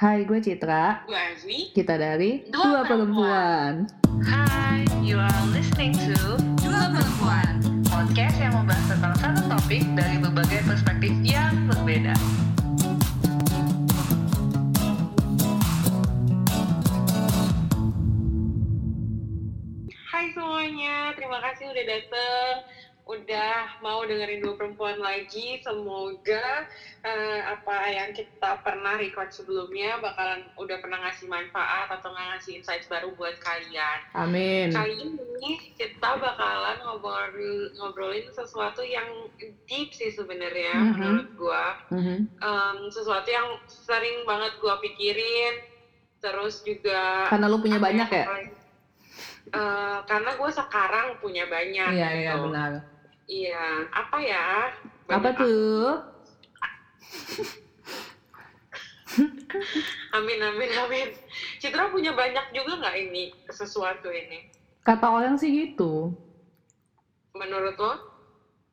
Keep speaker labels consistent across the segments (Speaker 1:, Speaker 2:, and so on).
Speaker 1: Hai, gue Citra.
Speaker 2: Gue Azmi.
Speaker 1: Kita dari
Speaker 2: Dua
Speaker 1: Dua Perempuan.
Speaker 2: Hai, you are listening to Dua Perempuan. Podcast yang membahas tentang satu topik dari berbagai perspektif yang berbeda. Hai semuanya, terima kasih udah dateng udah mau dengerin dua perempuan lagi. Semoga eh, apa yang kita pernah record sebelumnya bakalan udah pernah ngasih manfaat atau ngasih insights baru buat kalian.
Speaker 1: Amin.
Speaker 2: Kali ini kita bakalan ngobrol ngobrolin sesuatu yang deep sih sebenarnya
Speaker 1: Mhm.
Speaker 2: menurut gua.
Speaker 1: Mhm.
Speaker 2: Em, sesuatu yang sering banget gua pikirin. Terus juga
Speaker 1: Karena lu punya banyak ya?
Speaker 2: Eh, karena gue sekarang punya banyak.
Speaker 1: Iya, iya
Speaker 2: gitu.
Speaker 1: benar.
Speaker 2: Iya, apa ya?
Speaker 1: Apa
Speaker 2: Banyak
Speaker 1: tuh?
Speaker 2: Amin, amin, amin. Citra punya banyak juga nggak ini sesuatu ini?
Speaker 1: Kata orang sih gitu.
Speaker 2: Menurut lo?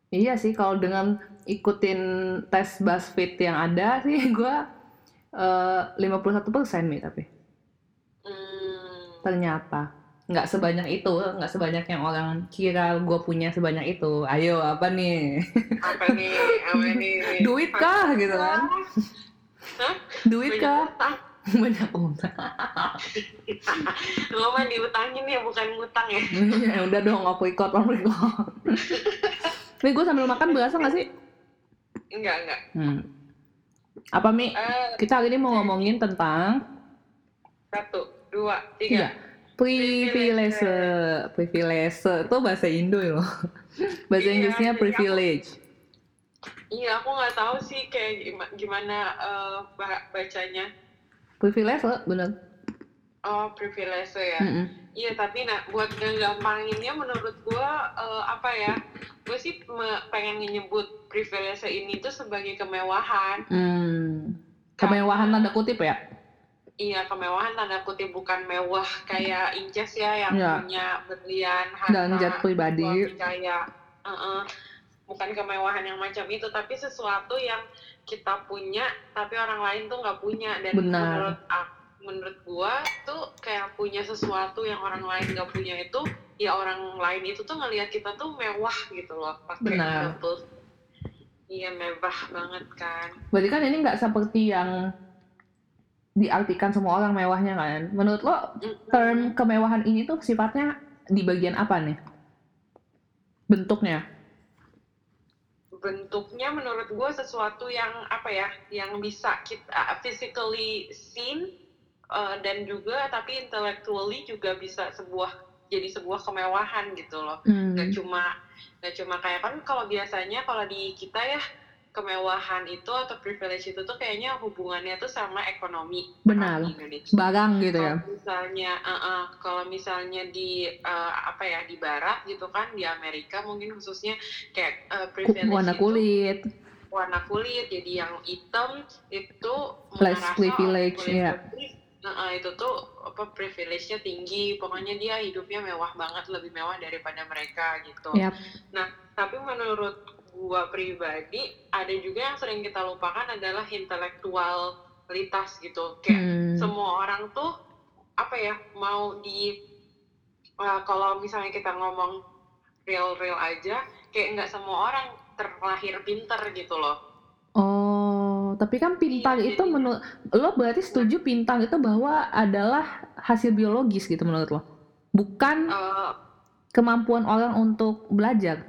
Speaker 1: Iya sih, kalau dengan ikutin tes BuzzFeed yang ada sih, gue eh 51% nih tapi.
Speaker 2: Hmm,
Speaker 1: Ternyata nggak sebanyak itu, nggak sebanyak yang orang kira gue punya sebanyak itu. Ayo, apa nih?
Speaker 2: apa nih? Apa nih?
Speaker 1: Duit kah gitu kan?
Speaker 2: Hah?
Speaker 1: Duit
Speaker 2: Banyak
Speaker 1: kah?
Speaker 2: utang.
Speaker 1: Banyak utang.
Speaker 2: Lo mah diutangin ya, bukan ngutang ya?
Speaker 1: ya udah dong, aku ikut, aku ikut. Nih gue sambil makan berasa nggak sih?
Speaker 2: Enggak, enggak.
Speaker 1: Hmm. Apa Mi?
Speaker 2: Eh,
Speaker 1: Kita hari ini mau ngomongin tentang
Speaker 2: satu, dua,
Speaker 1: iya,
Speaker 2: tiga.
Speaker 1: Privilege. Privilege itu bahasa Indo ya. bahasa
Speaker 2: Iya,
Speaker 1: Inggrisnya privilege.
Speaker 2: Iya, aku nggak tahu sih kayak gimana, gimana eh, ba- bacanya.
Speaker 1: Privilege bener.
Speaker 2: Oh, privilege ya.
Speaker 1: Mm-mm.
Speaker 2: Iya, tapi nah buat nggampanginnya menurut gua eh, apa ya? Gue sih pengen nyebut privilege ini tuh sebagai kemewahan.
Speaker 1: Hmm. Kemewahan tanda kutip ya?
Speaker 2: Iya, kemewahan tanda kutip bukan mewah kayak Inces ya yang
Speaker 1: Iya.
Speaker 2: punya berlian, harta,
Speaker 1: Dan jet pribadi.
Speaker 2: suami kaya. Heeh. Bukan kemewahan yang macam itu, tapi sesuatu yang kita punya tapi orang lain tuh nggak punya dan
Speaker 1: Benar.
Speaker 2: menurut aku menurut gua tuh kayak punya sesuatu yang orang lain nggak punya itu ya orang lain itu tuh ngelihat kita tuh mewah gitu loh pakai
Speaker 1: Benar.
Speaker 2: itu tuh iya mewah banget kan
Speaker 1: Berarti kan ini nggak seperti yang diartikan semua orang mewahnya kan? Menurut lo, term kemewahan ini tuh sifatnya di bagian apa nih? Bentuknya?
Speaker 2: bentuknya menurut gue sesuatu yang apa ya yang bisa kita uh, physically seen uh, dan juga tapi intellectually juga bisa sebuah jadi sebuah kemewahan gitu loh
Speaker 1: Hmm.
Speaker 2: nggak cuma nggak cuma kayak kan kalau biasanya kalau di kita ya kemewahan itu atau privilege itu tuh kayaknya hubungannya tuh sama ekonomi
Speaker 1: Benar.
Speaker 2: di Indonesia
Speaker 1: Barang gitu ya?
Speaker 2: kalau misalnya uh, uh, kalau misalnya di uh, apa ya di barat gitu kan di Amerika mungkin khususnya kayak uh, privilege
Speaker 1: warna
Speaker 2: itu
Speaker 1: kulit.
Speaker 2: warna kulit jadi yang hitam itu
Speaker 1: Plus
Speaker 2: merasa
Speaker 1: privilege,
Speaker 2: putih, uh, uh, itu tuh apa privilege-nya tinggi pokoknya dia hidupnya mewah banget lebih mewah daripada mereka gitu
Speaker 1: Yap.
Speaker 2: tapi menurut gua pribadi ada juga yang sering kita lupakan adalah intelektualitas gitu kayak
Speaker 1: Hmm.
Speaker 2: semua orang tuh apa ya mau di uh, kalau misalnya kita ngomong real real aja kayak nggak semua orang terlahir pinter gitu loh
Speaker 1: Oh, tapi kan pintar
Speaker 2: Iya,
Speaker 1: itu
Speaker 2: jadi-
Speaker 1: menurut lo berarti setuju pintar itu bahwa adalah hasil biologis gitu menurut lo, bukan
Speaker 2: Uh,
Speaker 1: kemampuan orang untuk belajar.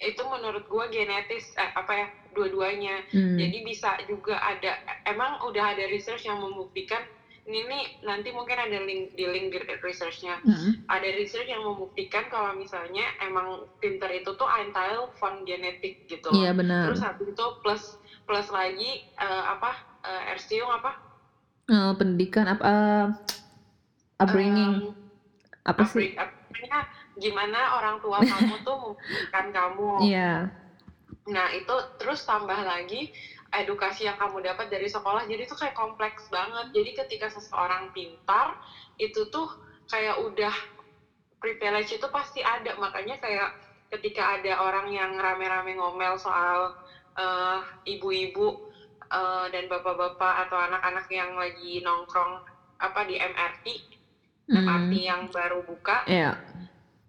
Speaker 2: Itu menurut gua genetis eh, apa ya dua-duanya
Speaker 1: Hmm.
Speaker 2: jadi bisa juga ada emang udah ada research yang membuktikan ini nih nanti mungkin ada link di link di researchnya
Speaker 1: Mm-mm.
Speaker 2: ada research yang membuktikan kalau misalnya emang pinter itu tuh entirely from genetik gitu loh.
Speaker 1: Iya benar.
Speaker 2: Terus habis itu plus plus lagi eh, apa uh, Erstiung apa?
Speaker 1: Eh, pendidikan apa eh, upbringing
Speaker 2: Em,
Speaker 1: apa sih?
Speaker 2: upbringnya gimana orang tua kamu tuh memberikan kamu.
Speaker 1: Iya.
Speaker 2: Nah itu terus tambah lagi edukasi yang kamu dapat dari sekolah jadi itu kayak kompleks banget. Jadi ketika seseorang pintar itu tuh kayak udah privilege itu pasti ada makanya kayak ketika ada orang yang rame-rame ngomel soal eh, ibu-ibu eh, dan bapak-bapak atau anak-anak yang lagi nongkrong apa di MRT MRT
Speaker 1: Hmm.
Speaker 2: yang baru buka
Speaker 1: Iya.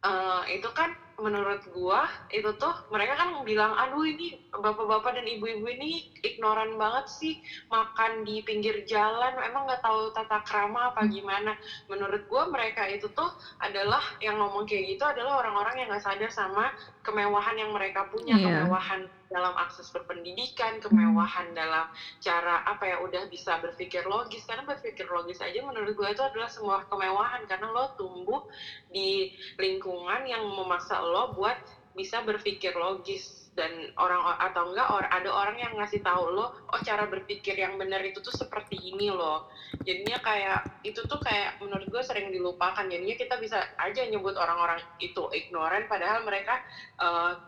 Speaker 2: Eh, itu kan menurut gua itu tuh mereka kan bilang aduh ini bapak-bapak dan ibu-ibu ini ignoran banget sih makan di pinggir jalan. Emang nggak tahu tata krama apa gimana. Menurut gua mereka itu tuh adalah yang ngomong kayak gitu adalah orang-orang yang nggak sadar sama kemewahan yang mereka punya
Speaker 1: Iya.
Speaker 2: kemewahan dalam akses berpendidikan kemewahan dalam cara apa ya udah bisa berpikir logis. Karena berpikir logis aja menurut gue itu adalah semua kemewahan. Karena lo tumbuh di lingkungan yang memaksa lo buat bisa berpikir logis dan orang atau enggak or, ada orang yang ngasih tahu lo oh cara berpikir yang benar itu tuh seperti ini loh. Jadinya kayak itu tuh kayak menurut gue sering dilupakan. Jadinya kita bisa aja nyebut orang-orang itu ignoran padahal mereka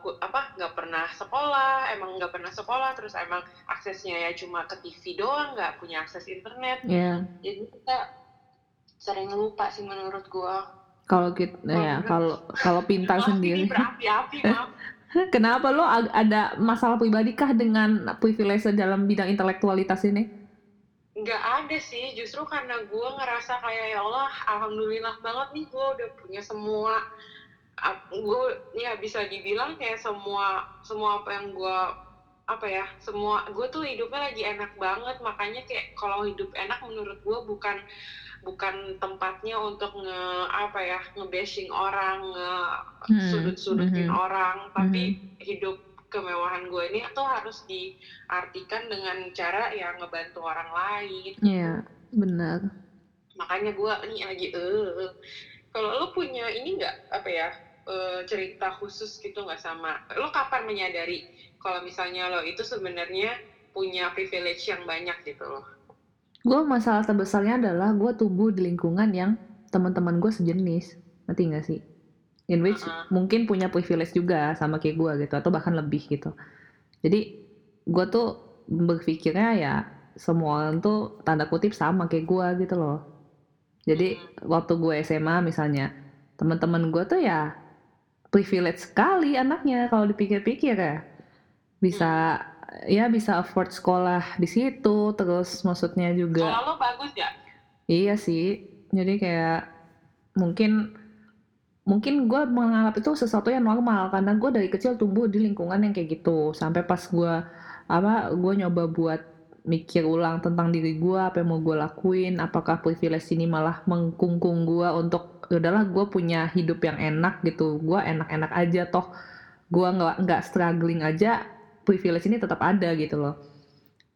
Speaker 2: ku- apa nggak pernah sekolah emang nggak pernah sekolah terus emang aksesnya ya cuma ke TV doang nggak punya akses internet.
Speaker 1: Iya.
Speaker 2: jadi kita sering lupa sih menurut gua
Speaker 1: Kalau kita ya kalau kalau pintar
Speaker 2: Maaf,
Speaker 1: sendiri.
Speaker 2: berapi-api maaf
Speaker 1: Kenapa lo ada masalah pribadi kah dengan privilege dalam bidang intelektualitas ini?
Speaker 2: nggak ada sih justru karena gua ngerasa kayak ya Allah alhamdulillah banget nih gua udah punya semua gue ya bisa dibilang kayak semua semua apa yang gua apa ya semua gue tuh hidupnya lagi enak banget makanya kayak kalau hidup enak menurut gue bukan bukan tempatnya untuk nge apa ya nge-bashing orang nge
Speaker 1: Hmm,
Speaker 2: sudut-sudutin
Speaker 1: mhm.
Speaker 2: orang tapi hidup kemewahan gue ini tuh harus diartikan dengan cara ya ngebantu orang lain
Speaker 1: Iya, benar.
Speaker 2: makanya gue ini lagi eh kalau lo punya ini nggak apa ya eh, cerita khusus gitu nggak sama lo kapan menyadari kalau misalnya lo itu sebenarnya punya privilege yang banyak gitu loh
Speaker 1: Gue masalah terbesarnya adalah gue tumbuh di lingkungan yang teman-teman gue sejenis, ngerti gak sih? In which
Speaker 2: Uh-uh.
Speaker 1: mungkin punya privilege juga sama kayak gue gitu, atau bahkan lebih gitu. Jadi gue tuh berpikirnya ya semua orang tuh tanda kutip sama kayak gue gitu loh. Jadi waktu gue SMA misalnya, teman-teman gue tuh ya privilege sekali anaknya kalau dipikir-pikir ya. Bisa ya bisa afford sekolah di situ, terus maksudnya juga
Speaker 2: kalau lo bagus ya?
Speaker 1: Iya sih, jadi kayak mungkin mungkin gue menganggap itu sesuatu yang normal karena gue dari kecil tumbuh di lingkungan yang kayak gitu. Sampai pas gue apa gue nyoba buat mikir ulang tentang diri gue apa yang mau gue lakuin apakah privilege ini malah mengkungkung gue untuk "Ya udahlah gue punya hidup yang enak gitu. Gue enak-enak aja toh. Gue nggak nggak struggling aja privilege ini tetap ada gitu loh.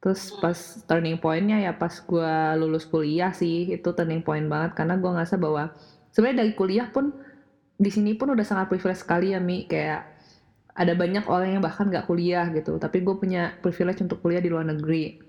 Speaker 1: Terus pas turning pointnya ya pas gue lulus kuliah sih itu turning point banget. Karena gue ngerasa bahwa sebenarnya dari kuliah pun di sini pun udah sangat privilege sekali ya mi. Kayak ada banyak orang yang bahkan nggak kuliah gitu. Tapi gue punya privilege untuk kuliah di luar negeri.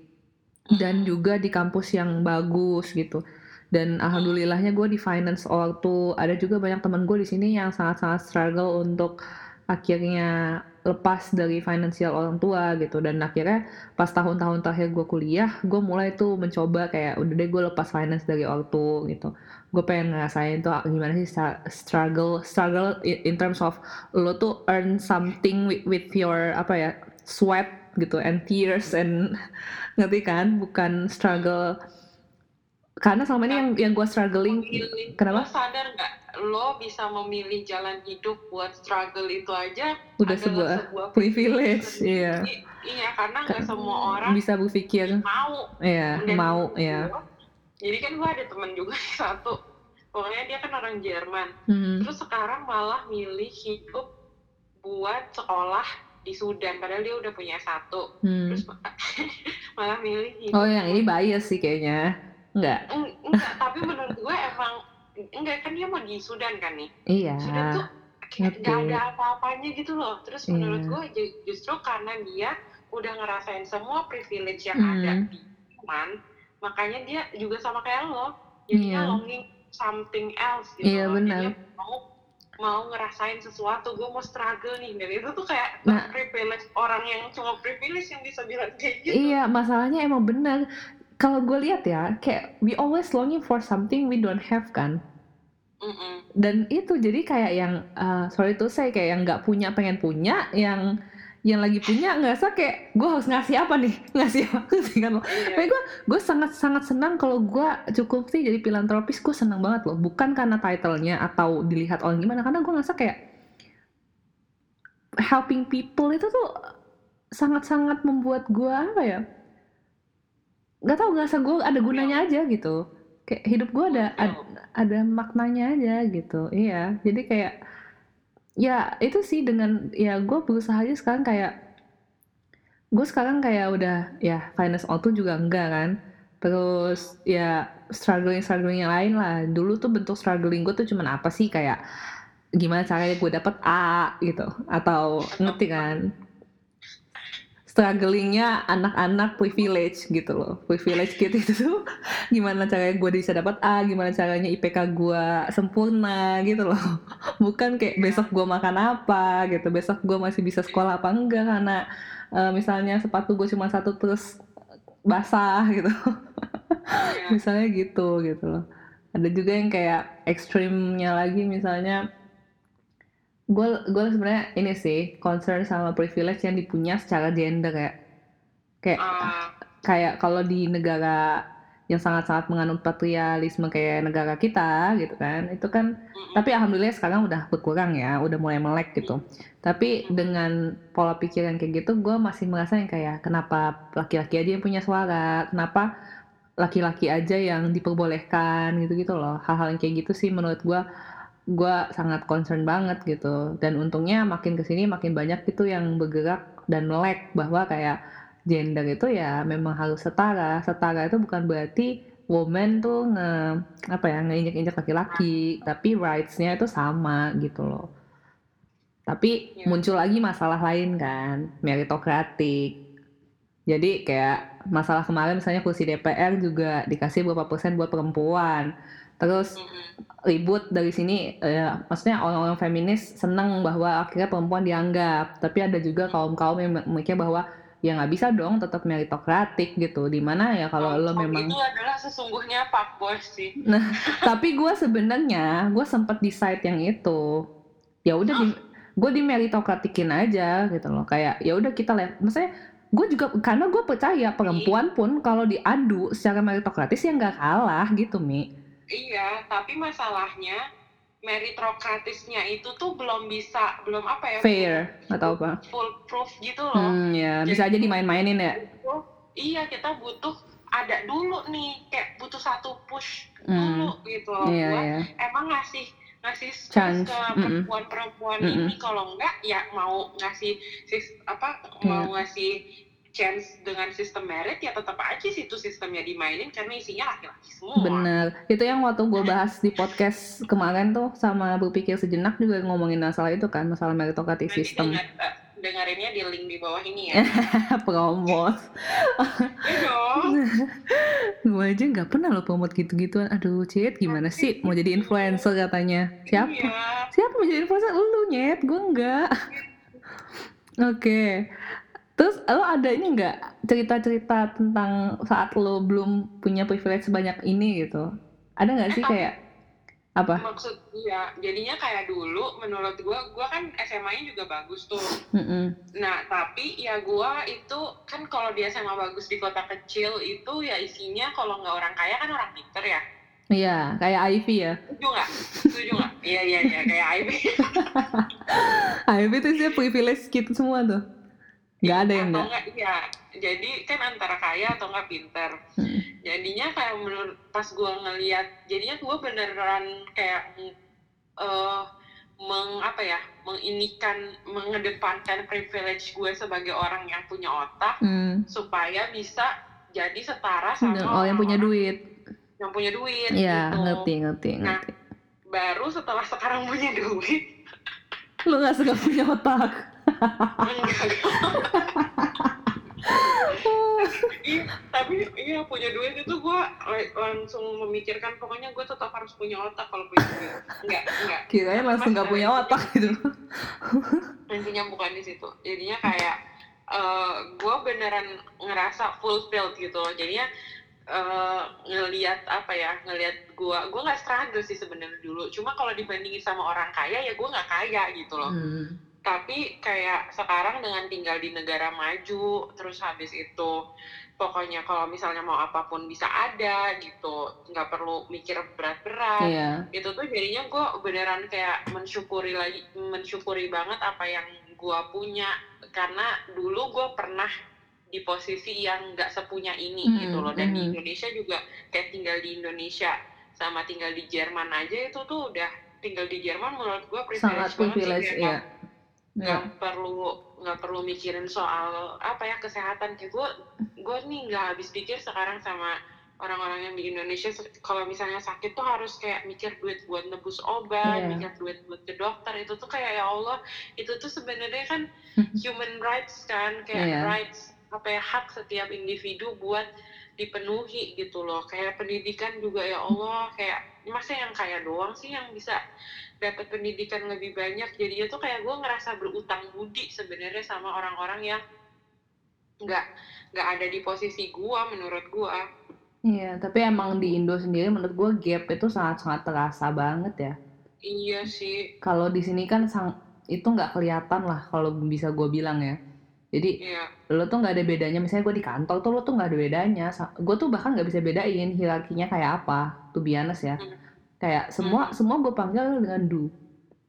Speaker 1: Dan juga di kampus yang bagus gitu. Dan alhamdulillahnya gue di finance waktu ada juga banyak teman gue di sini yang sangat-sangat struggle untuk akhirnya lepas dari finansial orang tua gitu. Dan akhirnya pas tahun-tahun terakhir gue kuliah gue mulai tuh mencoba kayak udah deh gue lepas finance dari ortu gitu. Gue pengen ngerasain tuh gimana sih struggle struggle in terms of lo tuh earn something with, with your apa ya sweat gitu and tears and ngerti kan? Bukan struggle. Karena selama ini yang yang gue struggling kenapa?
Speaker 2: lo sadar nggak lo bisa memilih jalan hidup buat struggle itu aja
Speaker 1: udah
Speaker 2: adalah
Speaker 1: sebuah privilege iya.
Speaker 2: Iya karena nggak semua orang
Speaker 1: bisa berpikir.
Speaker 2: mau.
Speaker 1: Ya
Speaker 2: Dan
Speaker 1: mau ya
Speaker 2: gua, jadi kan gue ada temen juga satu. Pokoknya dia kan orang Jerman.
Speaker 1: Hmm.
Speaker 2: terus sekarang malah milih hidup buat sekolah di Sudan padahal dia udah punya satu.
Speaker 1: Hmm.
Speaker 2: terus malah milih hidup
Speaker 1: Oh yang ini bias sih kayaknya. Enggak
Speaker 2: Eng- enggak tapi menurut gue emang enggak kan dia mau di Sudan kan nih
Speaker 1: Iya
Speaker 2: Sudan tuh kayak
Speaker 1: ngerti.
Speaker 2: gak ada apa-apanya gitu loh terus menurut
Speaker 1: Iya.
Speaker 2: gue ju- justru karena dia udah ngerasain semua privilege yang
Speaker 1: Hmm.
Speaker 2: ada di Jerman makanya dia juga sama kayak lo jadinya
Speaker 1: Iya.
Speaker 2: longing something else gitu
Speaker 1: Iya,
Speaker 2: loh.
Speaker 1: benar.
Speaker 2: Jadinya mau mau ngerasain sesuatu gue mau struggle nih dan itu tuh kayak
Speaker 1: Nah.
Speaker 2: privilege orang yang cuma privilege yang bisa bilang kayak gitu
Speaker 1: Iya masalahnya emang bener Kalau gue lihat ya Kayak we always longing for something we don't have kan
Speaker 2: Mm-mm.
Speaker 1: Dan itu jadi kayak yang uh, Sorry tuh saya kayak yang nggak punya pengen punya Yang yang lagi punya ngerasa kayak gue harus ngasih apa nih ngasih apa sih kan lo
Speaker 2: Iya.
Speaker 1: tapi gue gue sangat sangat senang kalau gue cukup sih jadi filantropis gue senang banget loh bukan karena titlenya atau dilihat orang gimana karena gue ngerasa kayak helping people itu tuh sangat-sangat membuat gue apa ya nggak tahu ngerasa gue ada gunanya aja gitu. Kayak hidup gue ada ada, ada maknanya aja gitu. Iya jadi kayak ya itu sih dengan ya gue berusaha aja sekarang kayak gue sekarang kayak udah ya finance auto juga enggak kan. Terus ya struggling struggling yang lain lah. Dulu tuh bentuk struggling gue tuh cuman apa sih? Kayak gimana caranya gue dapet A gitu. Atau ngerti kan strugglingnya anak-anak privilege gitu loh. Privilege kid itu tuh gimana caranya gue bisa dapat A gimana caranya IPK gue sempurna gitu loh. Bukan kayak besok gue makan apa gitu besok gue masih bisa sekolah apa enggak karena uh, misalnya sepatu gue cuma satu terus basah gitu.
Speaker 2: Iya.
Speaker 1: misalnya gitu gitu loh. Ada juga yang kayak ekstrimnya lagi misalnya gue gue sebenarnya ini sih concern sama privilege yang dipunya secara gender ya. Kayak
Speaker 2: Ah,
Speaker 1: kayak kalau di negara yang sangat-sangat menganut patrialisme kayak negara kita gitu kan itu kan
Speaker 2: mm-mm.
Speaker 1: tapi alhamdulillah sekarang udah berkurang ya udah mulai melek gitu. Tapi dengan pola pikir yang kayak gitu gue masih merasa yang kayak kenapa laki-laki aja yang punya suara? Kenapa laki-laki aja yang diperbolehkan? Gitu-gitu loh hal-hal yang kayak gitu sih menurut gue gue sangat concern banget gitu. Dan untungnya makin ke sini makin banyak gitu yang bergerak dan melek bahwa kayak gender itu ya memang harus setara. Setara itu bukan berarti woman tuh nge apa ya ngeinjek-injek laki-laki tapi rights-nya itu sama gitu loh. Tapi
Speaker 2: Ya.
Speaker 1: muncul lagi masalah lain kan meritokratik. Jadi kayak masalah kemarin misalnya kursi DPR juga dikasih berapa persen buat perempuan terus ribut dari sini eh, maksudnya orang-orang feminis seneng bahwa akhirnya perempuan dianggap. Tapi ada juga kaum-kaum yang mikir bahwa ya nggak bisa dong tetap meritokratik gitu. Di mana ya kalau lo
Speaker 2: Oh,
Speaker 1: memang
Speaker 2: itu adalah sesungguhnya fuckboy sih.
Speaker 1: Tapi gue sebenarnya gue sempat decide yang itu. Ya udah di gue di meritokratikin aja gitu loh. Kayak ya udah kita lihat. Maksudnya gue juga karena gue percaya perempuan pun kalau diadu secara meritokratis ya nggak kalah gitu mi
Speaker 2: iya tapi masalahnya meritokratisnya itu tuh belum bisa belum apa ya
Speaker 1: fair atau apa?
Speaker 2: Full proof gitu loh.
Speaker 1: Hmm ya bisa aja dimain-mainin ya?
Speaker 2: Butuh- iya kita butuh ada dulu nih kayak butuh satu push
Speaker 1: Hmm.
Speaker 2: dulu gitu loh.
Speaker 1: Iya
Speaker 2: buat
Speaker 1: iya.
Speaker 2: emang ngasih ngasih
Speaker 1: Chance,
Speaker 2: ke perempuan-perempuan
Speaker 1: Mm-mm.
Speaker 2: ini kalau enggak ya mau ngasih sis- apa
Speaker 1: Iya.
Speaker 2: mau ngasih chance dengan sistem merit ya tetap aja situ sistemnya dimainin karena isinya laki-laki semua.
Speaker 1: Bener, itu yang waktu gue bahas di podcast kemarin tuh sama berpikir sejenak juga ngomongin masalah itu kan, masalah meritokratik
Speaker 2: Nanti
Speaker 1: sistem.
Speaker 2: dengar, eh, dengerinnya di link di bawah ini ya.
Speaker 1: Promot.
Speaker 2: Iya
Speaker 1: gue aja nggak pernah lo promot gitu-gituan. Aduh, Cit, gimana sih mau jadi influencer katanya? Siapa?
Speaker 2: Iya.
Speaker 1: Siapa mau jadi influencer? Lu, Nyet. Gue enggak. Oke. Terus lo ada ini nggak cerita-cerita tentang saat lo belum punya privilege sebanyak ini gitu? Ada nggak sih kayak apa?
Speaker 2: Maksud iya, jadinya kayak dulu menurut gua, gua kan SMA-nya juga bagus tuh.
Speaker 1: Mm-mm.
Speaker 2: Nah, tapi ya gua itu kan kalau di SMA bagus di kota kecil itu ya isinya kalau nggak orang kaya kan orang pinter ya.
Speaker 1: Iya, kayak Ivy ya.
Speaker 2: Setuju nggak? Setuju nggak? Iya, iya, iya. Kayak Ivy.
Speaker 1: Ivy tuh sih privilege gitu semua tuh. Nggak ada yang
Speaker 2: atau
Speaker 1: nggak.
Speaker 2: enggak iya jadi kan antara kaya atau enggak pinter
Speaker 1: Hmm.
Speaker 2: jadinya kayak menurut pas gua ngeliat jadinya gua beneran kayak eh meng apa ya menginikan mengedepankan privilege gue sebagai orang yang punya otak
Speaker 1: Hmm.
Speaker 2: supaya bisa jadi setara sama
Speaker 1: Oh, yang punya duit.
Speaker 2: yang punya duit
Speaker 1: Iya,
Speaker 2: gitu.
Speaker 1: ngerti, ngerti,
Speaker 2: Nah,
Speaker 1: ngerti.
Speaker 2: baru setelah sekarang punya duit
Speaker 1: Lu nggak suka punya otak.
Speaker 2: Iya, tapi iya punya duit itu gue langsung memikirkan pokoknya gue tetap harus punya otak kalau punya duit. Enggak, enggak.
Speaker 1: Kirain langsung nggak punya otak gitu.
Speaker 2: Intinya bukan di situ. Jadinya kayak gue beneran ngerasa fulfilled gitu loh. Jadinya eh, ngelihat apa ya, ngelihat gue, gue nggak struggle sih sebenarnya dulu. Cuma kalau dibandingin sama orang kaya ya gue nggak kaya gitu loh.
Speaker 1: Hmm.
Speaker 2: Tapi kayak sekarang dengan tinggal di negara maju terus habis itu pokoknya kalau misalnya mau apa pun bisa ada gitu nggak perlu mikir berat-berat
Speaker 1: Iya.
Speaker 2: itu tuh jadinya gue beneran kayak mensyukuri lagi mensyukuri banget apa yang gue punya karena dulu gue pernah di posisi yang nggak sepunya ini
Speaker 1: Mhm,
Speaker 2: gitu loh dan di
Speaker 1: mhm.
Speaker 2: Indonesia juga kayak tinggal di Indonesia sama tinggal di Jerman aja itu tuh udah tinggal di Jerman menurut gue
Speaker 1: Sangat
Speaker 2: privilege sih
Speaker 1: privilege, iya.
Speaker 2: Nggak
Speaker 1: Iya.
Speaker 2: perlu nggak perlu mikirin soal apa ya kesehatan kayak gue gue nih nggak habis pikir sekarang sama orang-orang yang di Indonesia kalau misalnya sakit tuh harus kayak mikir duit buat nebus obat
Speaker 1: Iya.
Speaker 2: mikir duit buat ke dokter itu tuh kayak ya Allah itu tuh sebenarnya kan human rights kan kayak
Speaker 1: Iya.
Speaker 2: rights apa ya hak setiap individu buat dipenuhi gitu loh kayak pendidikan juga ya Allah kayak masa yang kaya doang sih yang bisa dapat pendidikan lebih banyak jadinya tuh kayak gue ngerasa berutang budi sebenarnya sama orang-orang yang nggak nggak ada di posisi gue menurut gue
Speaker 1: Iya, tapi emang di Indo sendiri menurut gue gap itu sangat-sangat terasa banget ya.
Speaker 2: iya sih
Speaker 1: Kalau di sini kan sang itu nggak kelihatan lah kalau bisa gue bilang ya. Jadi
Speaker 2: iya
Speaker 1: lo tuh nggak ada bedanya. Misalnya gue di kantor tuh lo tuh nggak ada bedanya. Gue tuh bahkan nggak bisa bedain hierarkinya kayak apa. Tuh biasa ya.
Speaker 2: Hmm.
Speaker 1: Kayak semua
Speaker 2: Hmm.
Speaker 1: semua gue panggil dengan du.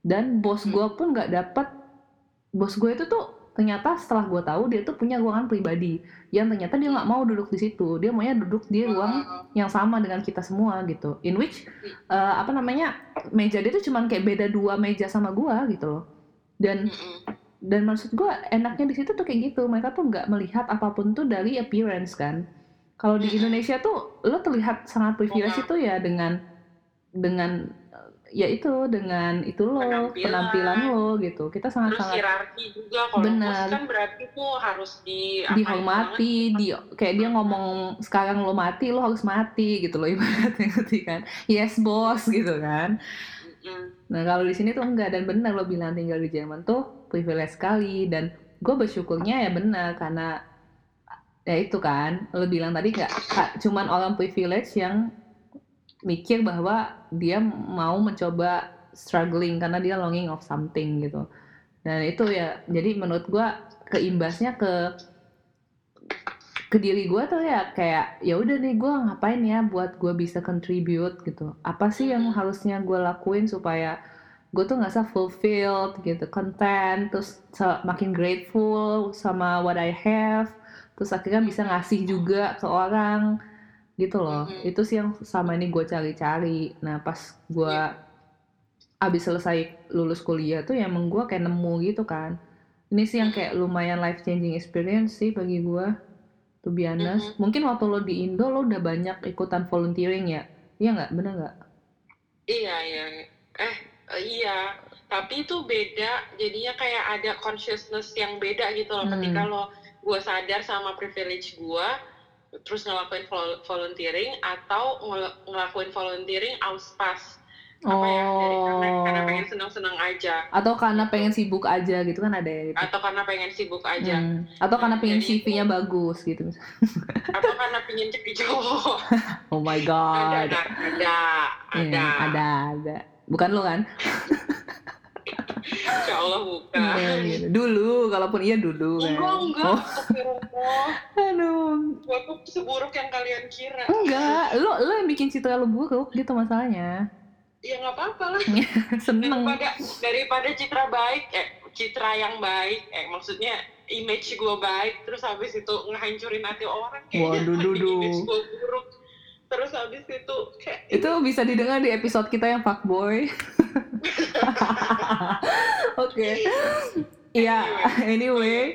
Speaker 1: Dan bos
Speaker 2: Hmm.
Speaker 1: gue pun nggak dapet. Bos gue itu tuh ternyata setelah gue tahu dia tuh punya ruangan pribadi yang ternyata dia nggak mau duduk di situ. Dia maunya duduk di ruang
Speaker 2: Wow.
Speaker 1: yang sama dengan kita semua gitu. In which eh, apa namanya meja dia tuh cuman kayak beda dua meja sama gua gitu loh. Dan dan maksud gua enaknya di situ tuh kayak gitu. Mereka tuh nggak melihat apa pun tuh dari appearance kan. Kalau di. Indonesia tuh lo terlihat sangat privilege itu ya dengan dengan ya itu dengan itu lo
Speaker 2: Penampilan.
Speaker 1: penampilan lo gitu. Kita
Speaker 2: terus
Speaker 1: sangat-sangat
Speaker 2: hierarki juga kalau
Speaker 1: Benar.
Speaker 2: kan berarti tuh harus di
Speaker 1: dihormati, di kayak dia ngomong sekarang lo mati, lo harus mati gitu loh ibaratnya ngerti kan? Yes bos gitu kan?
Speaker 2: Mm-mm.
Speaker 1: Nah kalau di sini tuh enggak dan benar lo bilang tinggal di Jerman tuh privilege sekali dan gue bersyukurnya ya benar karena ya itu kan lo bilang tadi nggak ka- cuman orang privilege yang mikir bahwa dia mau mencoba struggling karena dia longing of something gitu. Dan itu ya jadi menurut gue keimbasnya ke ke diri gue tuh ya kayak ya udah nih gue ngapain ya buat gue bisa contribute gitu. Apa sih yang
Speaker 2: Mhm.
Speaker 1: harusnya gue lakuin supaya gue tuh nggak fulfilled gitu content terus makin grateful sama what I have terus akhirnya bisa ngasih juga ke orang gitu loh
Speaker 2: Mhm.
Speaker 1: itu sih yang sama ini gue cari-cari nah pas gue
Speaker 2: Iya.
Speaker 1: abis selesai lulus kuliah tuh ya emang gue kayak nemu gitu kan ini sih yang kayak lumayan life changing experience sih bagi gue to be honest
Speaker 2: Mhm.
Speaker 1: mungkin waktu lo di Indo lo udah banyak ikutan volunteering ya iya nggak bener nggak
Speaker 2: Iya, iya. Eh, eh, iya. Tapi itu beda, jadinya kayak ada consciousness yang beda gitu loh.
Speaker 1: Hmm.
Speaker 2: Ketika lo, gue sadar sama privilege gue, terus ngelakuin vol- volunteering, atau ngel- ngelakuin volunteering auspas. Apa ya, dari karena, karena pengen seneng-seneng aja.
Speaker 1: atau karena pengen sibuk aja gitu kan ada ya gitu.
Speaker 2: Atau karena pengen sibuk aja.
Speaker 1: Hmm. atau karena
Speaker 2: Nah,
Speaker 1: pengen CV-nya bagus gitu.
Speaker 2: Atau karena pengen jadi cowok.
Speaker 1: oh my
Speaker 2: ada,
Speaker 1: god
Speaker 2: ada, ada.
Speaker 1: Iya,
Speaker 2: Ada.
Speaker 1: ada ada bukan lo kan
Speaker 2: Insya Allah bukan.
Speaker 1: Iya, gitu. dulu kalaupun iya dulu kan
Speaker 2: Enggak, enggak.
Speaker 1: oh aduh
Speaker 2: Gue tuh seburuk yang kalian kira.
Speaker 1: enggak lo lo yang bikin citra lo buruk gitu masalahnya
Speaker 2: Ya nggak apa-apa lah.
Speaker 1: seneng
Speaker 2: Daripada, daripada citra baik, eh citra yang baik, eh maksudnya image gue baik, terus habis itu ngehancurin hati orang kayaknya
Speaker 1: Waduh,
Speaker 2: mending
Speaker 1: dudu.
Speaker 2: image gue buruk. Terus habis itu kayak
Speaker 1: itu bisa didengar di episode kita yang fuckboy oke Iya, anyway,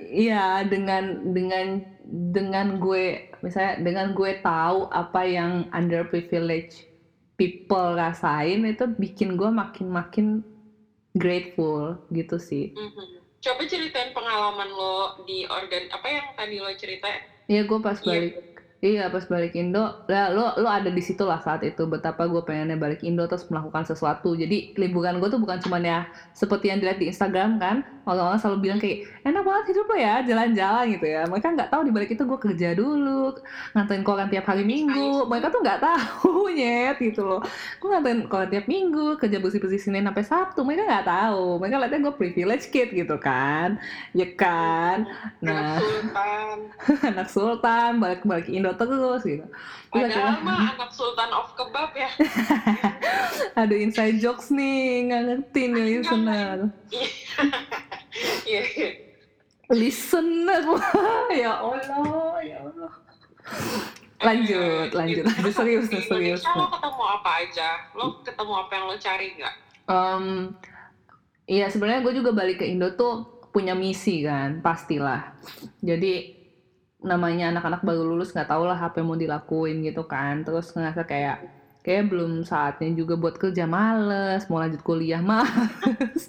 Speaker 1: iya dengan dengan dengan gue misalnya dengan gue tahu apa yang underprivileged people rasain itu bikin gue makin-makin grateful gitu sih.
Speaker 2: Mhm. Coba ceritain pengalaman lo di organ apa yang tadi lo cerita?
Speaker 1: Iya gue pas
Speaker 2: Iya.
Speaker 1: balik Iya pas balik Indo, ya lo lo ada di situ lah saat itu betapa gue pengennya balik Indo terus melakukan sesuatu. Jadi liburan gue tuh bukan cuma ya seperti yang dilihat di Instagram kan, orang-orang selalu bilang kayak enak banget hidup lo ya jalan-jalan gitu ya. Mereka nggak tahu di balik itu gue kerja dulu, nganterin koran tiap hari Minggu. Mereka tuh nggak tahu nyet gitu loh. Gue nganterin koran tiap Minggu, kerja bersih-bersih Senin sampai Sabtu. Mereka nggak tahu. Mereka lihatnya gue privilege kid gitu kan, ya kan. Nah,
Speaker 2: Anak sultan.
Speaker 1: anak sultan balik-balik Indo terus gitu. Terus
Speaker 2: Padahal
Speaker 1: akhirnya-
Speaker 2: mah anak sultan of kebab ya.
Speaker 1: ada inside jokes nih nggak ngerti nih listener
Speaker 2: Iya. iya.
Speaker 1: listener wah ya allah ya allah lanjut lanjut
Speaker 2: Gitu.
Speaker 1: lanjut serius nih
Speaker 2: Di
Speaker 1: serius
Speaker 2: Indonesia lo ketemu apa aja? Lo ketemu apa yang lo cari nggak?
Speaker 1: Em, iya sebenarnya gue juga balik ke Indo tuh punya misi kan pastilah jadi namanya anak-anak baru lulus nggak tahu lah apa yang mau dilakuin gitu kan terus ngerasa kayak kayak belum saatnya juga buat kerja males mau lanjut kuliah males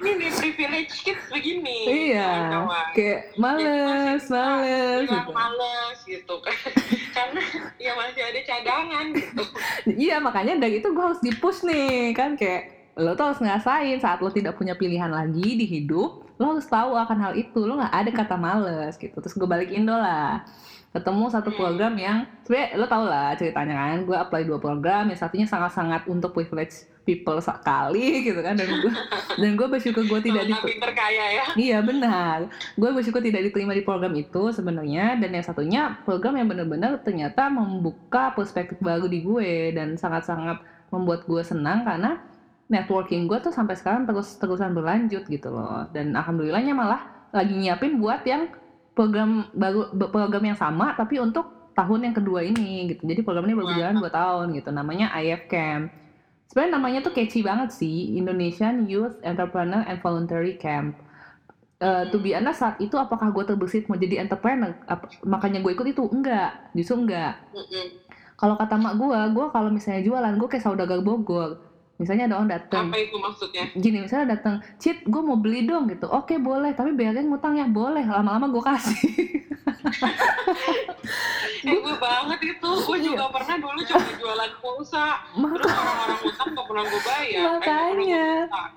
Speaker 2: Ini nih privilege kids begini.
Speaker 1: iya kayak males males
Speaker 2: bilang
Speaker 1: gitu.
Speaker 2: males gitu kan. Karena ya masih ada cadangan gitu.
Speaker 1: Iya makanya dari itu gue harus dipush nih kan kayak lo tuh harus ngerasain saat lo tidak punya pilihan lagi di hidup lo harus tahu akan hal itu. Lo nggak ada kata males gitu. Terus gue balik Indo lah. Ketemu satu program yang sebenarnya lo tau lah ceritanya kan gue apply dua program yang satunya sangat-sangat untuk privilege people sekali gitu kan. Dan gue dan gue bersyukur gue tidak di
Speaker 2: Anak pinter kaya ya.
Speaker 1: Iya benar. Gue bersyukur tidak diterima di program itu sebenarnya dan yang satunya program yang benar-benar ternyata membuka perspektif baru di gue dan sangat-sangat membuat gue senang karena networking gue tuh sampai sekarang terus terusan berlanjut gitu loh. Dan alhamdulillahnya malah lagi nyiapin buat yang program baru program yang sama tapi untuk tahun yang kedua ini gitu. Jadi program ini baru berjalan dua tahun gitu. Namanya IF Camp. Sebenarnya namanya tuh catchy banget sih Indonesian Youth Entrepreneur and Voluntary Camp. Eh, to be honest saat itu apakah gue terbesit mau jadi entrepreneur? Ap- makanya gue ikut itu? Enggak. Justru enggak. Kalau kata mak gue gue kalau misalnya jualan gue kayak saudagar Bogor misalnya ada orang datang
Speaker 2: Apa itu maksudnya?
Speaker 1: gini misalnya datang cit gue mau beli dong gitu oke boleh tapi bayarnya ngutang ya boleh lama-lama gue kasih
Speaker 2: Eh gue banget itu. Gue
Speaker 1: Iya.
Speaker 2: juga pernah dulu coba jualan pulsa. Terus
Speaker 1: Maka-
Speaker 2: orang-orang utang gak pernah gue bayar. Eh,
Speaker 1: Makanya.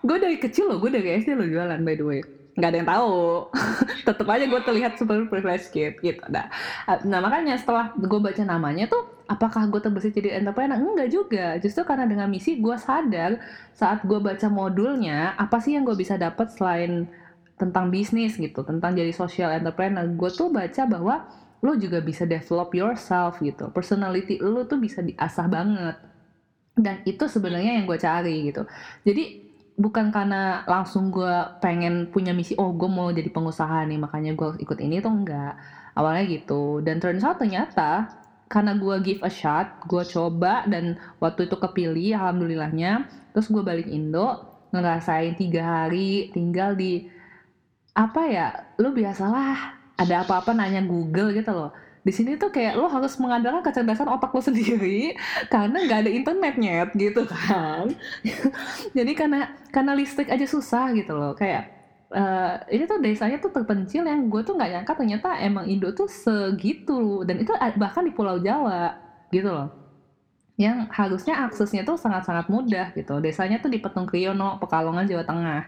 Speaker 1: gue dari kecil loh gue dari SD lo jualan by the way nggak ada yang tahu. Tetep aja gue terlihat super privileged kid gitu. Nah, nah makanya setelah gue baca namanya tuh apakah gue terbesit jadi entrepreneur? Enggak juga. Justru karena dengan misi gue sadar saat gue baca modulnya apa sih yang gue bisa dapat selain tentang bisnis gitu tentang jadi social entrepreneur? Gue tuh baca bahwa lo juga bisa develop yourself gitu. Personality lo tuh bisa diasah banget. Dan itu sebenarnya yang gue cari gitu. Jadi bukan karena langsung gue pengen punya misi oh gue mau jadi pengusaha nih makanya gue ikut ini tuh enggak. Awalnya gitu. Dan turns out ternyata karena gue give a shot gue coba dan waktu itu kepilih alhamdulillahnya terus gue balik Indo ngerasain tiga hari tinggal di apa ya lu biasalah ada apa-apa nanya Google gitu loh di sini tuh kayak lo harus mengandalkan kecerdasan otak lo sendiri karena nggak ada internetnya gitu kan. Jadi karena karena listrik aja susah gitu loh. Kayak eh, ini tuh desanya tuh terpencil yang gue tuh nggak nyangka ternyata emang Indo tuh segitu dan itu bahkan di Pulau Jawa gitu loh. Yang harusnya aksesnya tuh sangat-sangat mudah gitu. Desanya tuh di Petung Kriyono Pekalongan Jawa Tengah.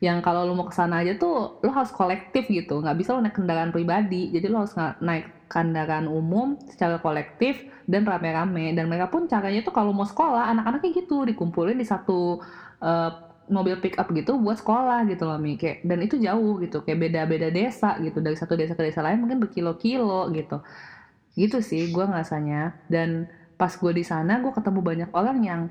Speaker 1: Yang kalau lo mau ke sana aja tuh lo harus kolektif gitu. Nggak bisa lo naik kendaraan pribadi. Jadi lo harus naik kendaraan umum secara kolektif dan rame-rame. Dan mereka pun caranya tuh kalau mau sekolah anak-anaknya gitu dikumpulin di satu eh, mobil pick up gitu buat sekolah gitu loh Mi. Kayak dan itu jauh gitu kayak beda-beda desa gitu dari satu desa ke desa lain mungkin berkilo-kilo gitu. Gitu sih gue ngerasanya. Dan pas gue di sana gue ketemu banyak orang yang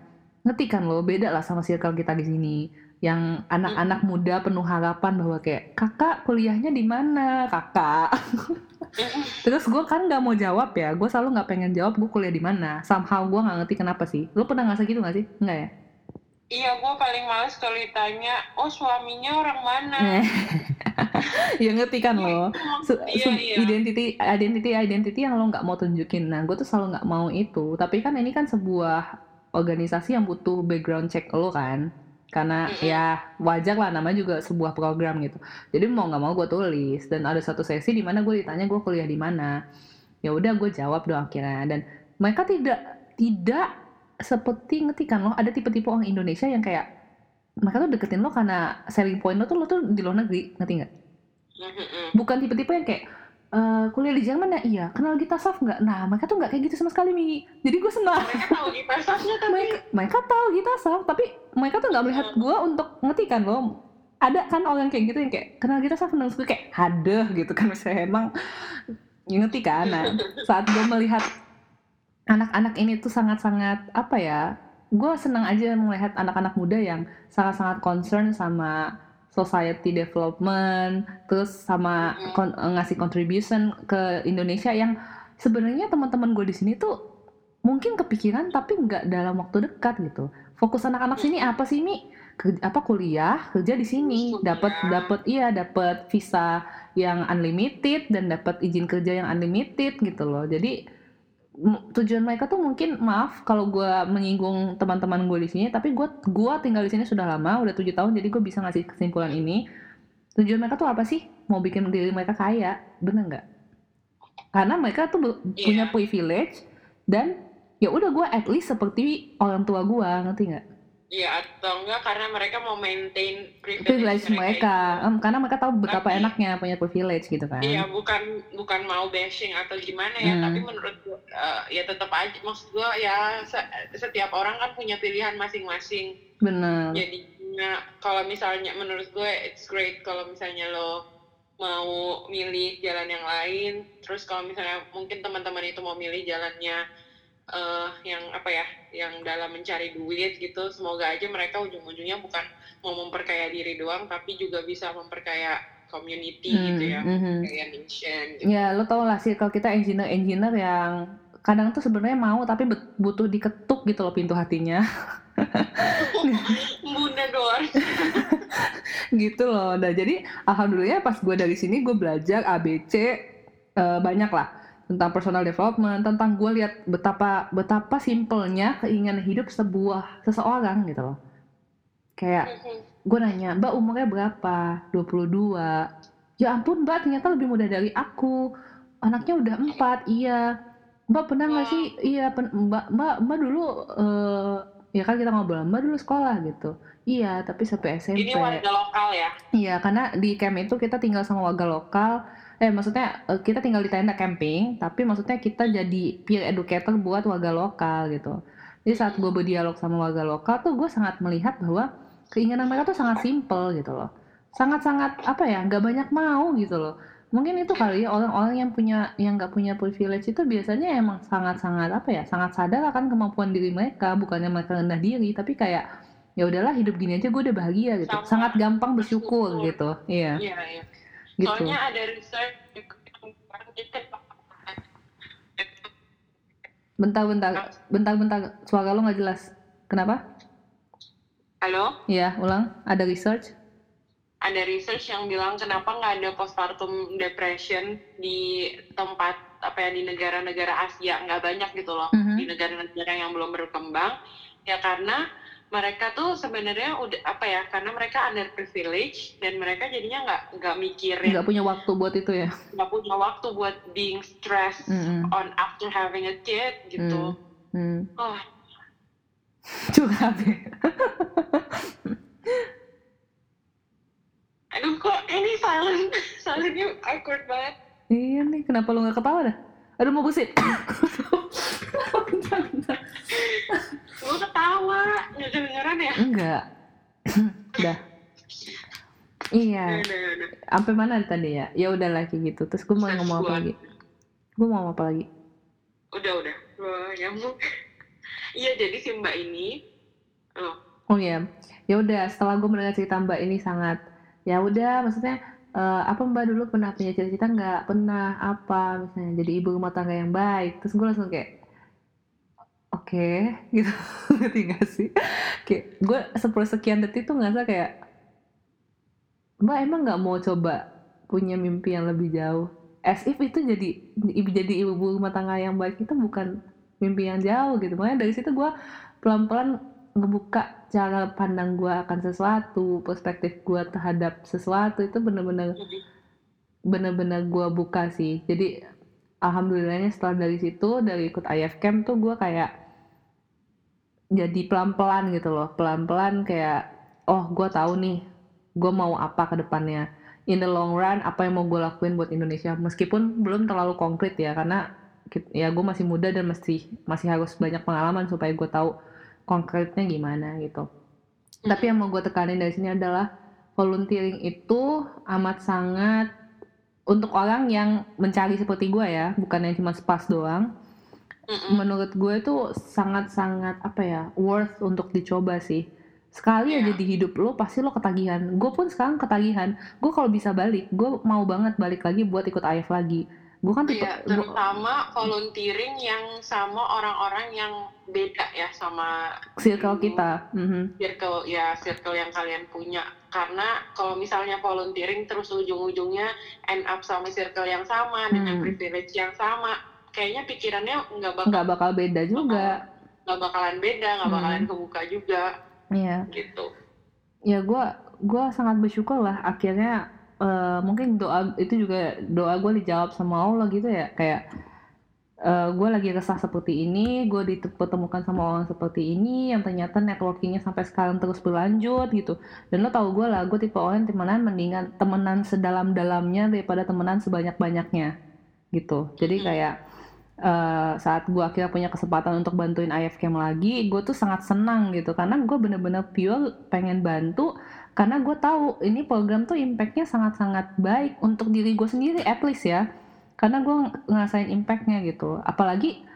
Speaker 1: ngerti kan lo beda lah sama circle kita di sini yang anak-anak muda penuh harapan bahwa kayak kakak kuliahnya di mana? Kakak. Terus gue kan nggak mau jawab ya gue selalu nggak pengen jawab gue kuliah di mana? Somehow gue nggak ngerti kenapa sih. Lo pernah ngerasa gitu nggak sih? Nggak ya?
Speaker 2: Iya, gue paling males kalau ditanya, oh suaminya orang mana?
Speaker 1: Eh, ya ngerti kan lo? Su-
Speaker 2: Iya,
Speaker 1: su-
Speaker 2: iya.
Speaker 1: identity identity identity yang lo nggak mau tunjukin. Nah gue tuh selalu nggak mau itu. Tapi kan ini kan sebuah organisasi yang butuh background check lo kan karena ya wajar lah namanya juga sebuah program gitu. Jadi mau nggak mau gue tulis dan ada satu sesi di mana gue ditanya gue kuliah di mana. Ya udah gue jawab dong akhirnya. Dan mereka tidak tidak seperti ngerti kan lo. Ada tipe-tipe orang Indonesia yang kayak mereka tuh deketin lo karena selling point lo tuh lo tuh di luar negeri ngerti nggak? Bukan tipe-tipe yang kayak "Eh, kuliah di Jerman ya? Iya. Kenal Gita Saf nggak? Nah mereka tuh nggak kayak gitu sama sekali Mi. Jadi gue senang.
Speaker 2: Mereka tahu kita safnya tapi
Speaker 1: mereka, mereka tahu Gita Saf tapi mereka tuh nggak melihat gue untuk ngerti kan lo ada kan orang kayak gitu yang kayak kenal Gita Saf kenal gue kayak hadeh gitu kan. Misalnya emang ya ngerti kan? Nah saat gue melihat anak-anak ini tuh sangat-sangat apa ya gue senang aja melihat anak-anak muda yang sangat-sangat concern sama society development terus sama kon- ngasih contribution ke Indonesia yang sebenarnya teman-teman gue di sini tuh mungkin kepikiran tapi nggak dalam waktu dekat gitu. Fokus anak-anak sini apa sih mi? Ker- apa kuliah? Kerja di sini. Dapat dapat iya dapat visa yang unlimited dan dapat izin kerja yang unlimited gitu loh. Jadi tujuan mereka tuh mungkin maaf kalau gue menyinggung teman-teman gue di sini tapi gue gua tinggal di sini sudah lama udah tujuh tahun jadi gue bisa ngasih kesimpulan ini. Tujuan mereka tuh apa sih? Mau bikin diri mereka kaya bener nggak? Karena mereka tuh
Speaker 2: Iya.
Speaker 1: punya privilege dan ya udah gue at least seperti orang tua gue ngerti nggak
Speaker 2: Iya atau enggak karena mereka mau maintain privilege,
Speaker 1: privilege mereka Em, karena mereka tahu betapa
Speaker 2: Tapi-
Speaker 1: enaknya punya privilege gitu kan.
Speaker 2: Iya bukan bukan mau bashing atau gimana ya
Speaker 1: Hmm.
Speaker 2: tapi menurut gua eh, ya tetap aja maksud gua ya se- setiap orang kan punya pilihan masing-masing.
Speaker 1: Bener.
Speaker 2: Jadinya kalau misalnya menurut gue it's great kalau misalnya lo mau milih jalan yang lain. Terus kalau misalnya mungkin teman-teman itu mau milih jalannya eh, yang apa ya yang dalam mencari duit gitu semoga aja mereka ujung-ujungnya bukan mau memperkaya diri doang tapi juga bisa memperkaya community gitu ya
Speaker 1: Hmm,
Speaker 2: kayak nation gitu.
Speaker 1: Ya, lo tau lah sih kalau kita engineer-engineer yang kadang tuh sebenarnya mau tapi butuh diketuk gitu loh pintu hatinya.
Speaker 2: Bunda doang
Speaker 1: gitu loh. Nah, jadi alhamdulillah pas gue dari sini gue belajar ABC eh, banyak lah tentang personal development, tentang gue lihat betapa betapa simpelnya keinginan hidup sebuah seseorang gitu loh. Kayak gue nanya, Mbak umurnya berapa? 22. Ya ampun Mbak, ternyata lebih muda dari aku. Anaknya udah empat, iya. Mbak pernah nggak sih? Iya, pen- Mbak, Mbak, Mbak dulu, eh ya kan kita ngobrol, Mbak dulu sekolah gitu. Iya, tapi sampai SMP.
Speaker 2: ini warga lokal ya
Speaker 1: Iya, karena di camp itu kita tinggal sama warga lokal. Eh, maksudnya eh, kita tinggal di tenda camping, tapi maksudnya kita jadi peer educator buat warga lokal gitu. Jadi saat gue berdialog sama warga lokal tuh gue sangat melihat bahwa keinginan mereka tuh sangat simple gitu loh. Sangat-sangat apa ya, nggak banyak mau gitu loh. Mungkin itu kali ya orang-orang yang punya yang nggak punya privilege itu biasanya emang sangat-sangat apa ya, sangat sadar akan kemampuan diri mereka, bukannya mereka rendah diri, tapi kayak ya udahlah hidup gini aja gue udah bahagia gitu.
Speaker 2: Sama
Speaker 1: Sangat gampang bersyukur
Speaker 2: bersyukur.
Speaker 1: gitu. Iya,
Speaker 2: iya iya
Speaker 1: gitu.
Speaker 2: soalnya ada research
Speaker 1: Bentar, bentar, bentar, bentar. Suara lo nggak jelas. Kenapa?
Speaker 2: halo
Speaker 1: Iya, ulang. Ada research.
Speaker 2: ada research yang bilang kenapa nggak ada postpartum depression di tempat apa ya di negara-negara Asia nggak banyak gitu loh
Speaker 1: Mhm.
Speaker 2: di negara-negara yang belum berkembang ya karena mereka tuh sebenarnya udah apa ya karena mereka under privilege dan mereka jadinya nggak nggak mikirin
Speaker 1: Nggak punya waktu buat itu ya.
Speaker 2: nggak punya waktu buat being stressed
Speaker 1: Mm-mm.
Speaker 2: on after having a kid gitu
Speaker 1: Hmm.
Speaker 2: oh
Speaker 1: Curhat ya.
Speaker 2: aduh kok ini silent silentnya awkward banget
Speaker 1: Iya nih, kenapa lo nggak ketawa dah? Aduh mau busit. bentar, bentar.
Speaker 2: gue ketawa nggak kedengeran ya
Speaker 1: Enggak. Dah. Iya.
Speaker 2: Udah, udah.
Speaker 1: Sampai mana tadi ya? Ya udah lagi gitu. Terus gue mau ngomong apa lagi? Gue mau ngomong apa lagi?
Speaker 2: udah udah gue nyambung iya jadi si mbak ini oh
Speaker 1: Oh iya, ya udah. Setelah gue mendengar cerita Mbak ini sangat, ya udah. Maksudnya eh, apa Mbak dulu pernah punya cita-cita nggak? Pernah apa? Misalnya jadi ibu rumah tangga yang baik. Terus gue langsung kayak, oke, gitu. Ngerti gak sih? Kayak gue sepersekian detik tuh ngerasa kayak, Mbak emang nggak mau coba punya mimpi yang lebih jauh? As if itu jadi jadi ibu rumah tangga yang baik itu bukan mimpi yang jauh gitu. Makanya dari situ gue pelan-pelan ngebuka cara pandang gue akan sesuatu, perspektif gue terhadap sesuatu itu bener-bener bener-bener gue buka sih. Jadi alhamdulillahnya setelah dari situ dari ikut IF camp tuh gue kayak jadi pelan-pelan gitu loh. Pelan-pelan kayak oh gue tahu nih gue mau apa ke depannya. In the long run apa yang mau gue lakuin buat Indonesia? Meskipun belum terlalu konkret ya karena ya gue masih muda dan masih masih harus banyak pengalaman supaya gue tahu konkretnya gimana gitu. Tapi yang mau gue tekanin dari sini adalah volunteering itu amat sangat untuk orang yang mencari seperti gue ya bukan yang cuma spas doang. Menurut gue itu sangat-sangat apa ya worth untuk dicoba sih. Sekali aja
Speaker 2: Iya.
Speaker 1: di hidup lo pasti lo ketagihan. Gue pun sekarang ketagihan. Gue kalau bisa balik gue mau banget balik lagi buat ikut AF lagi gue kan tipe
Speaker 2: Iya,
Speaker 1: gua-
Speaker 2: terutama volunteering yang sama orang-orang yang beda ya sama
Speaker 1: circle kita. Mhm.
Speaker 2: circle ya circle yang kalian punya. Karena kalau misalnya volunteering terus ujung-ujungnya end up sama circle yang sama dengan
Speaker 1: Hmm.
Speaker 2: privilege yang sama kayaknya pikirannya nggak bakal
Speaker 1: nggak bakal beda juga.
Speaker 2: nggak bakalan beda nggak
Speaker 1: Hmm.
Speaker 2: bakalan kebuka juga.
Speaker 1: Iya.
Speaker 2: Gitu.
Speaker 1: Ya gue gua sangat bersyukur lah akhirnya eh, mungkin doa itu juga doa gue dijawab sama Allah gitu ya. Kayak gue lagi resah seperti ini gue dipertemukan sama orang seperti ini yang ternyata networkingnya sampai sekarang terus berlanjut gitu. Dan lo tau gue lah gue tipe orang yang temenan mendingan temenan sedalam-dalamnya daripada temenan sebanyak-banyaknya gitu. Jadi
Speaker 2: Hmm.
Speaker 1: kayak eh, saat gue akhirnya punya kesempatan untuk bantuin IF Camp lagi gue tuh sangat senang gitu. Karena gue bener-bener pure pengen bantu karena gue tahu ini program tuh impactnya sangat-sangat baik untuk diri gue sendiri at least ya. Karena gue ngerasain impactnya gitu. Apalagi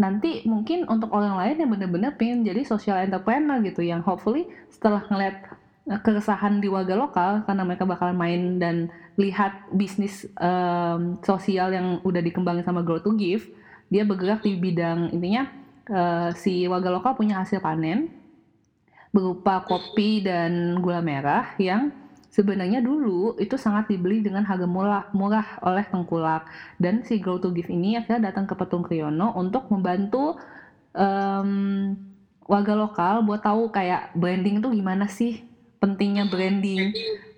Speaker 1: nanti mungkin untuk orang lain yang bener-bener pengen jadi social entrepreneur gitu yang hopefully setelah ngeliat eh, keresahan di warga lokal karena mereka bakalan main dan lihat bisnis em, sosial yang udah dikembangin sama Grow to Give dia bergerak di bidang intinya eh, si warga lokal punya hasil panen berupa kopi dan gula merah yang sebenarnya dulu itu sangat dibeli dengan harga murah, murah oleh tengkulak dan si Grow to Give ini akhirnya datang ke Petung Kriyono untuk membantu em, warga lokal buat tahu kayak branding itu gimana sih pentingnya branding.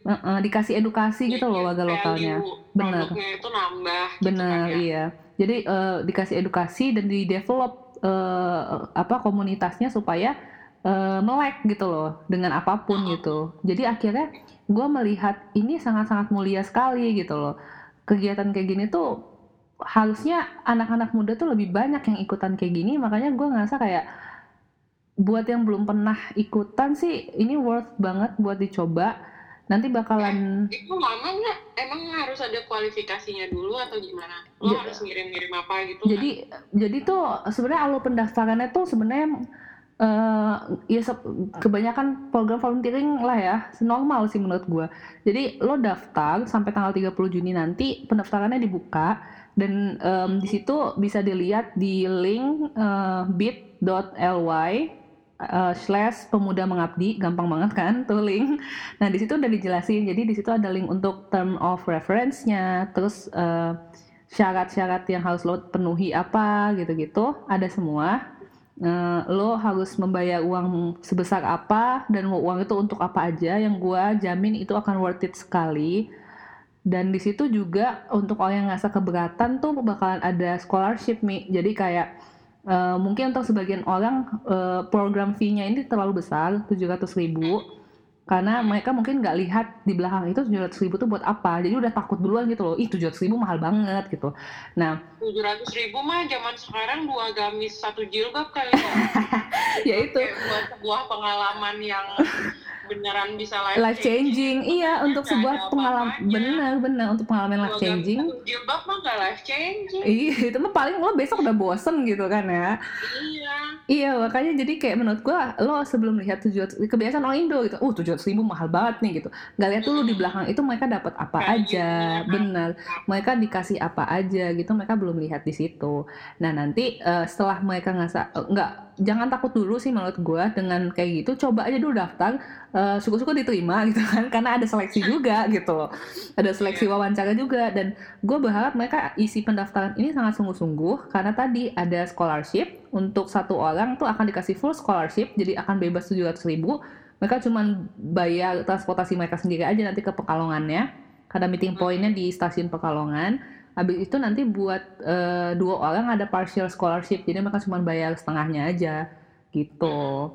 Speaker 1: Eh, dikasih edukasi gitu loh warga
Speaker 2: value
Speaker 1: lokalnya
Speaker 2: itu nambah gitu kan ya.
Speaker 1: iya. Jadi eh, dikasih edukasi dan di develop eh, apa komunitasnya supaya eh, melek gitu loh dengan apa
Speaker 2: pun
Speaker 1: gitu. Jadi akhirnya gue melihat ini sangat-sangat mulia sekali gitu loh. Kegiatan kayak gini tuh harusnya anak-anak muda tuh lebih banyak yang ikutan kayak gini makanya gue ngerasa kayak buat yang belum pernah ikutan sih ini worth banget buat dicoba. Nanti bakalan
Speaker 2: itu lama nggak? Emang harus ada kualifikasinya dulu atau gimana? Lo
Speaker 1: Ja-
Speaker 2: harus ngirim-ngirim apa gitu
Speaker 1: jadi jadi tuh sebenarnya alur pendaftarannya tuh sebenarnya eh ya kebanyakan program volunteering lah ya. Normal sih menurut gua. Jadi lo daftar sampai tanggal 30 Juni nanti pendaftarannya dibuka dan em, di situ bisa dilihat di link eh, bit.ly eh, slash pemuda mengabdi. Gampang banget kan tuh link? Nah di situ udah dijelasin. Jadi di situ ada link untuk term of reference-nya terus eh, syarat-syarat yang harus lo penuhi apa gitu-gitu. Ada semua Eh, lo harus membayar uang sebesar apa dan uang itu untuk apa aja yang gua jamin itu akan worth it sekali. Dan di situ juga untuk orang yang ngerasa keberatan tuh bakalan ada scholarship mi. Jadi kayak eh, mungkin untuk sebagian orang eh, program fee-nya ini terlalu besar 700.000 ribu karena mereka mungkin nggak lihat di belakang itu 700.000 ribu tuh buat apa? Jadi udah takut duluan gitu loh. Ih 700.000 ribu mahal banget gitu. Nah
Speaker 2: tujuh ratus ribu mah zaman sekarang dua gamis satu jilbab kali ya.
Speaker 1: Ya itu.
Speaker 2: Buat sebuah pengalaman yang beneran bisa life,
Speaker 1: life changing. iya
Speaker 2: Sebenarnya
Speaker 1: untuk sebuah pengalaman.
Speaker 2: apa-apanya.
Speaker 1: benar benar untuk pengalaman life changing.
Speaker 2: jilbab mah nggak life changing.
Speaker 1: Iya itu mah paling lo besok udah bosen gitu kan ya.
Speaker 2: Iya.
Speaker 1: Iya makanya jadi kayak menurut gua lo sebelum lihat tujuan kebiasaan orang Indo gitu uh tujuh ribu mahal banget nih gitu. Nggak lihat dulu di belakang itu mereka dapat apa
Speaker 2: Value-nya
Speaker 1: aja.
Speaker 2: apa.
Speaker 1: benar mereka dikasih apa aja gitu mereka belum lihat di situ. Nah nanti eh, setelah mereka nggak nggak jangan takut dulu sih menurut gua dengan kayak gitu. Coba aja dulu daftar eh, syukur-syukur diterima gitu kan karena ada seleksi juga gitu loh. Ada seleksi wawancara juga dan gue berharap mereka isi pendaftaran ini sangat sungguh-sungguh karena tadi ada scholarship untuk satu orang tuh akan dikasih full scholarship jadi akan bebas 700 ribu. Mereka cuma bayar transportasi mereka sendiri aja nanti ke Pekalongannya karena meeting pointnya di stasiun Pekalongan. Habis itu nanti buat uh, dua orang ada partial scholarship jadi mereka cuma bayar setengahnya aja gitu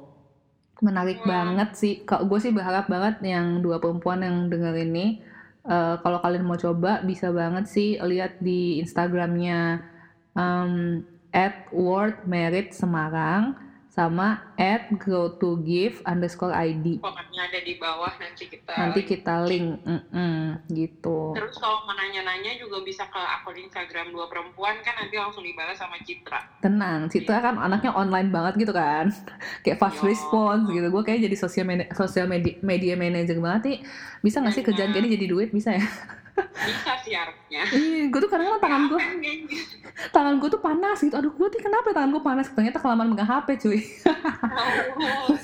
Speaker 1: menarik wow. banget sih kalau gue sih berharap banget yang dua perempuan yang denger ini uh, kalau kalian mau coba bisa banget sih lihat di Instagramnya um, at World Merit Semarang sama at grow to give underscore ID.
Speaker 2: Pokoknya ada di bawah nanti kita
Speaker 1: nanti kita link, mm -mm, gitu.
Speaker 2: Terus kalau mau nanya-nanya juga bisa ke akun Instagram dua perempuan kan nanti langsung dibalas sama Citra.
Speaker 1: Tenang, Citra kan anaknya online banget gitu kan, kayak fast Yo. response gitu. Gue kayak jadi sosial media, sosial media, media manager banget nih. Bisa nggak sih kerjaan kayak ini jadi duit bisa ya?
Speaker 2: bisa sih harusnya
Speaker 1: iya gue tuh kadang-kadang tangan gue tangan gue tuh panas gitu. Aduh gue tuh kenapa ya tangan gue panas? Ternyata kelamaan megang hp cuy. Oh,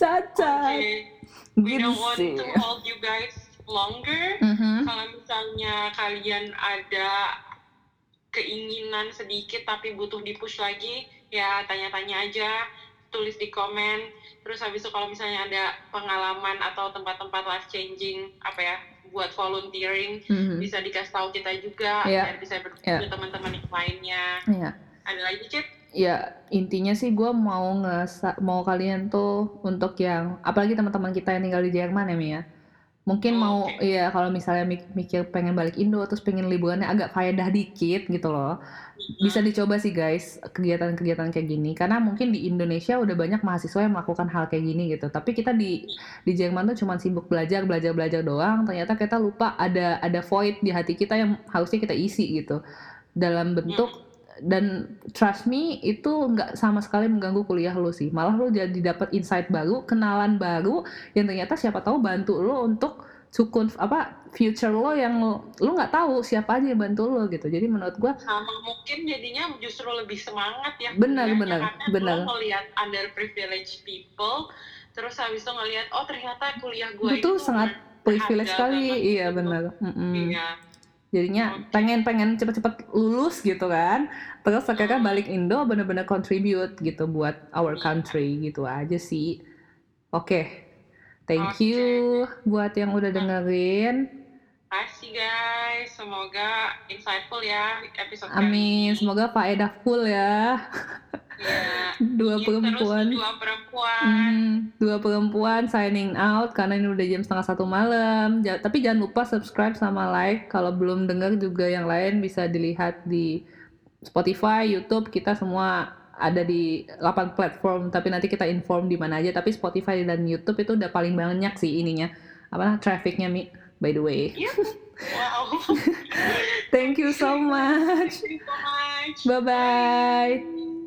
Speaker 1: cacat.
Speaker 2: Okay. we gitu don't want to hold you guys longer. Mm -hmm. kalau misalnya kalian ada keinginan sedikit tapi butuh dipush lagi ya tanya-tanya aja tulis di komen. Terus habis itu kalau misalnya ada pengalaman atau tempat-tempat life changing apa ya buat volunteering mm-hmm. bisa dikasih tahu kita juga yeah. biar bisa bertemu yeah. teman-teman yang lainnya yeah. ada lagi cip
Speaker 1: ya intinya sih gue mau nge mau kalian tuh untuk yang apalagi teman-teman kita yang tinggal di Jerman ya Mia mungkin oh, mau okay. ya kalau misalnya mikir pengen balik Indo terus pengen liburannya agak faedah dikit gitu loh. Bisa dicoba sih guys kegiatan-kegiatan kayak gini. Karena mungkin di Indonesia udah banyak mahasiswa yang melakukan hal kayak gini gitu. Tapi kita di di Jerman tuh cuma sibuk belajar belajar belajar doang. Ternyata kita lupa ada ada void di hati kita yang harusnya kita isi gitu. Dalam bentuk dan trust me itu nggak sama sekali mengganggu kuliah lo sih. Malah lo jadi dapat insight baru kenalan baru yang ternyata siapa tahu bantu lo untuk sukun apa future lo yang lo nggak tahu siapa aja yang bantu lo gitu. Jadi menurut gua
Speaker 2: sama mungkin jadinya justru lebih semangat ya
Speaker 1: benar benar benar.
Speaker 2: lo melihat underprivileged people terus habis itu ngelihat oh ternyata kuliah gua
Speaker 1: itu, itu sangat privilege sekali. iya gitu. benar. Mm -mm. iya jadinya okay. pengen pengen cepet-cepet lulus gitu kan terus akhirnya hmm. balik Indo bener-bener contribute gitu buat our country gitu aja sih oke okay. Thank okay. you buat yang udah dengerin.
Speaker 2: Kasih guys, semoga insightful ya episode
Speaker 1: Amin, kali semoga faedah full ya.
Speaker 2: Ya,
Speaker 1: dua perempuan.
Speaker 2: dua perempuan.
Speaker 1: Hmm, dua perempuan signing out karena ini udah jam setengah satu malam. Ja tapi jangan lupa subscribe sama like. Kalau belum dengar juga yang lain bisa dilihat di Spotify, YouTube kita semua ada di 8 platform tapi nanti kita inform di mana aja tapi Spotify dan YouTube itu udah paling banyak sih ininya apa trafficnya mi by the way
Speaker 2: yeah. wow
Speaker 1: thank you so much,
Speaker 2: thank you so much.
Speaker 1: bye bye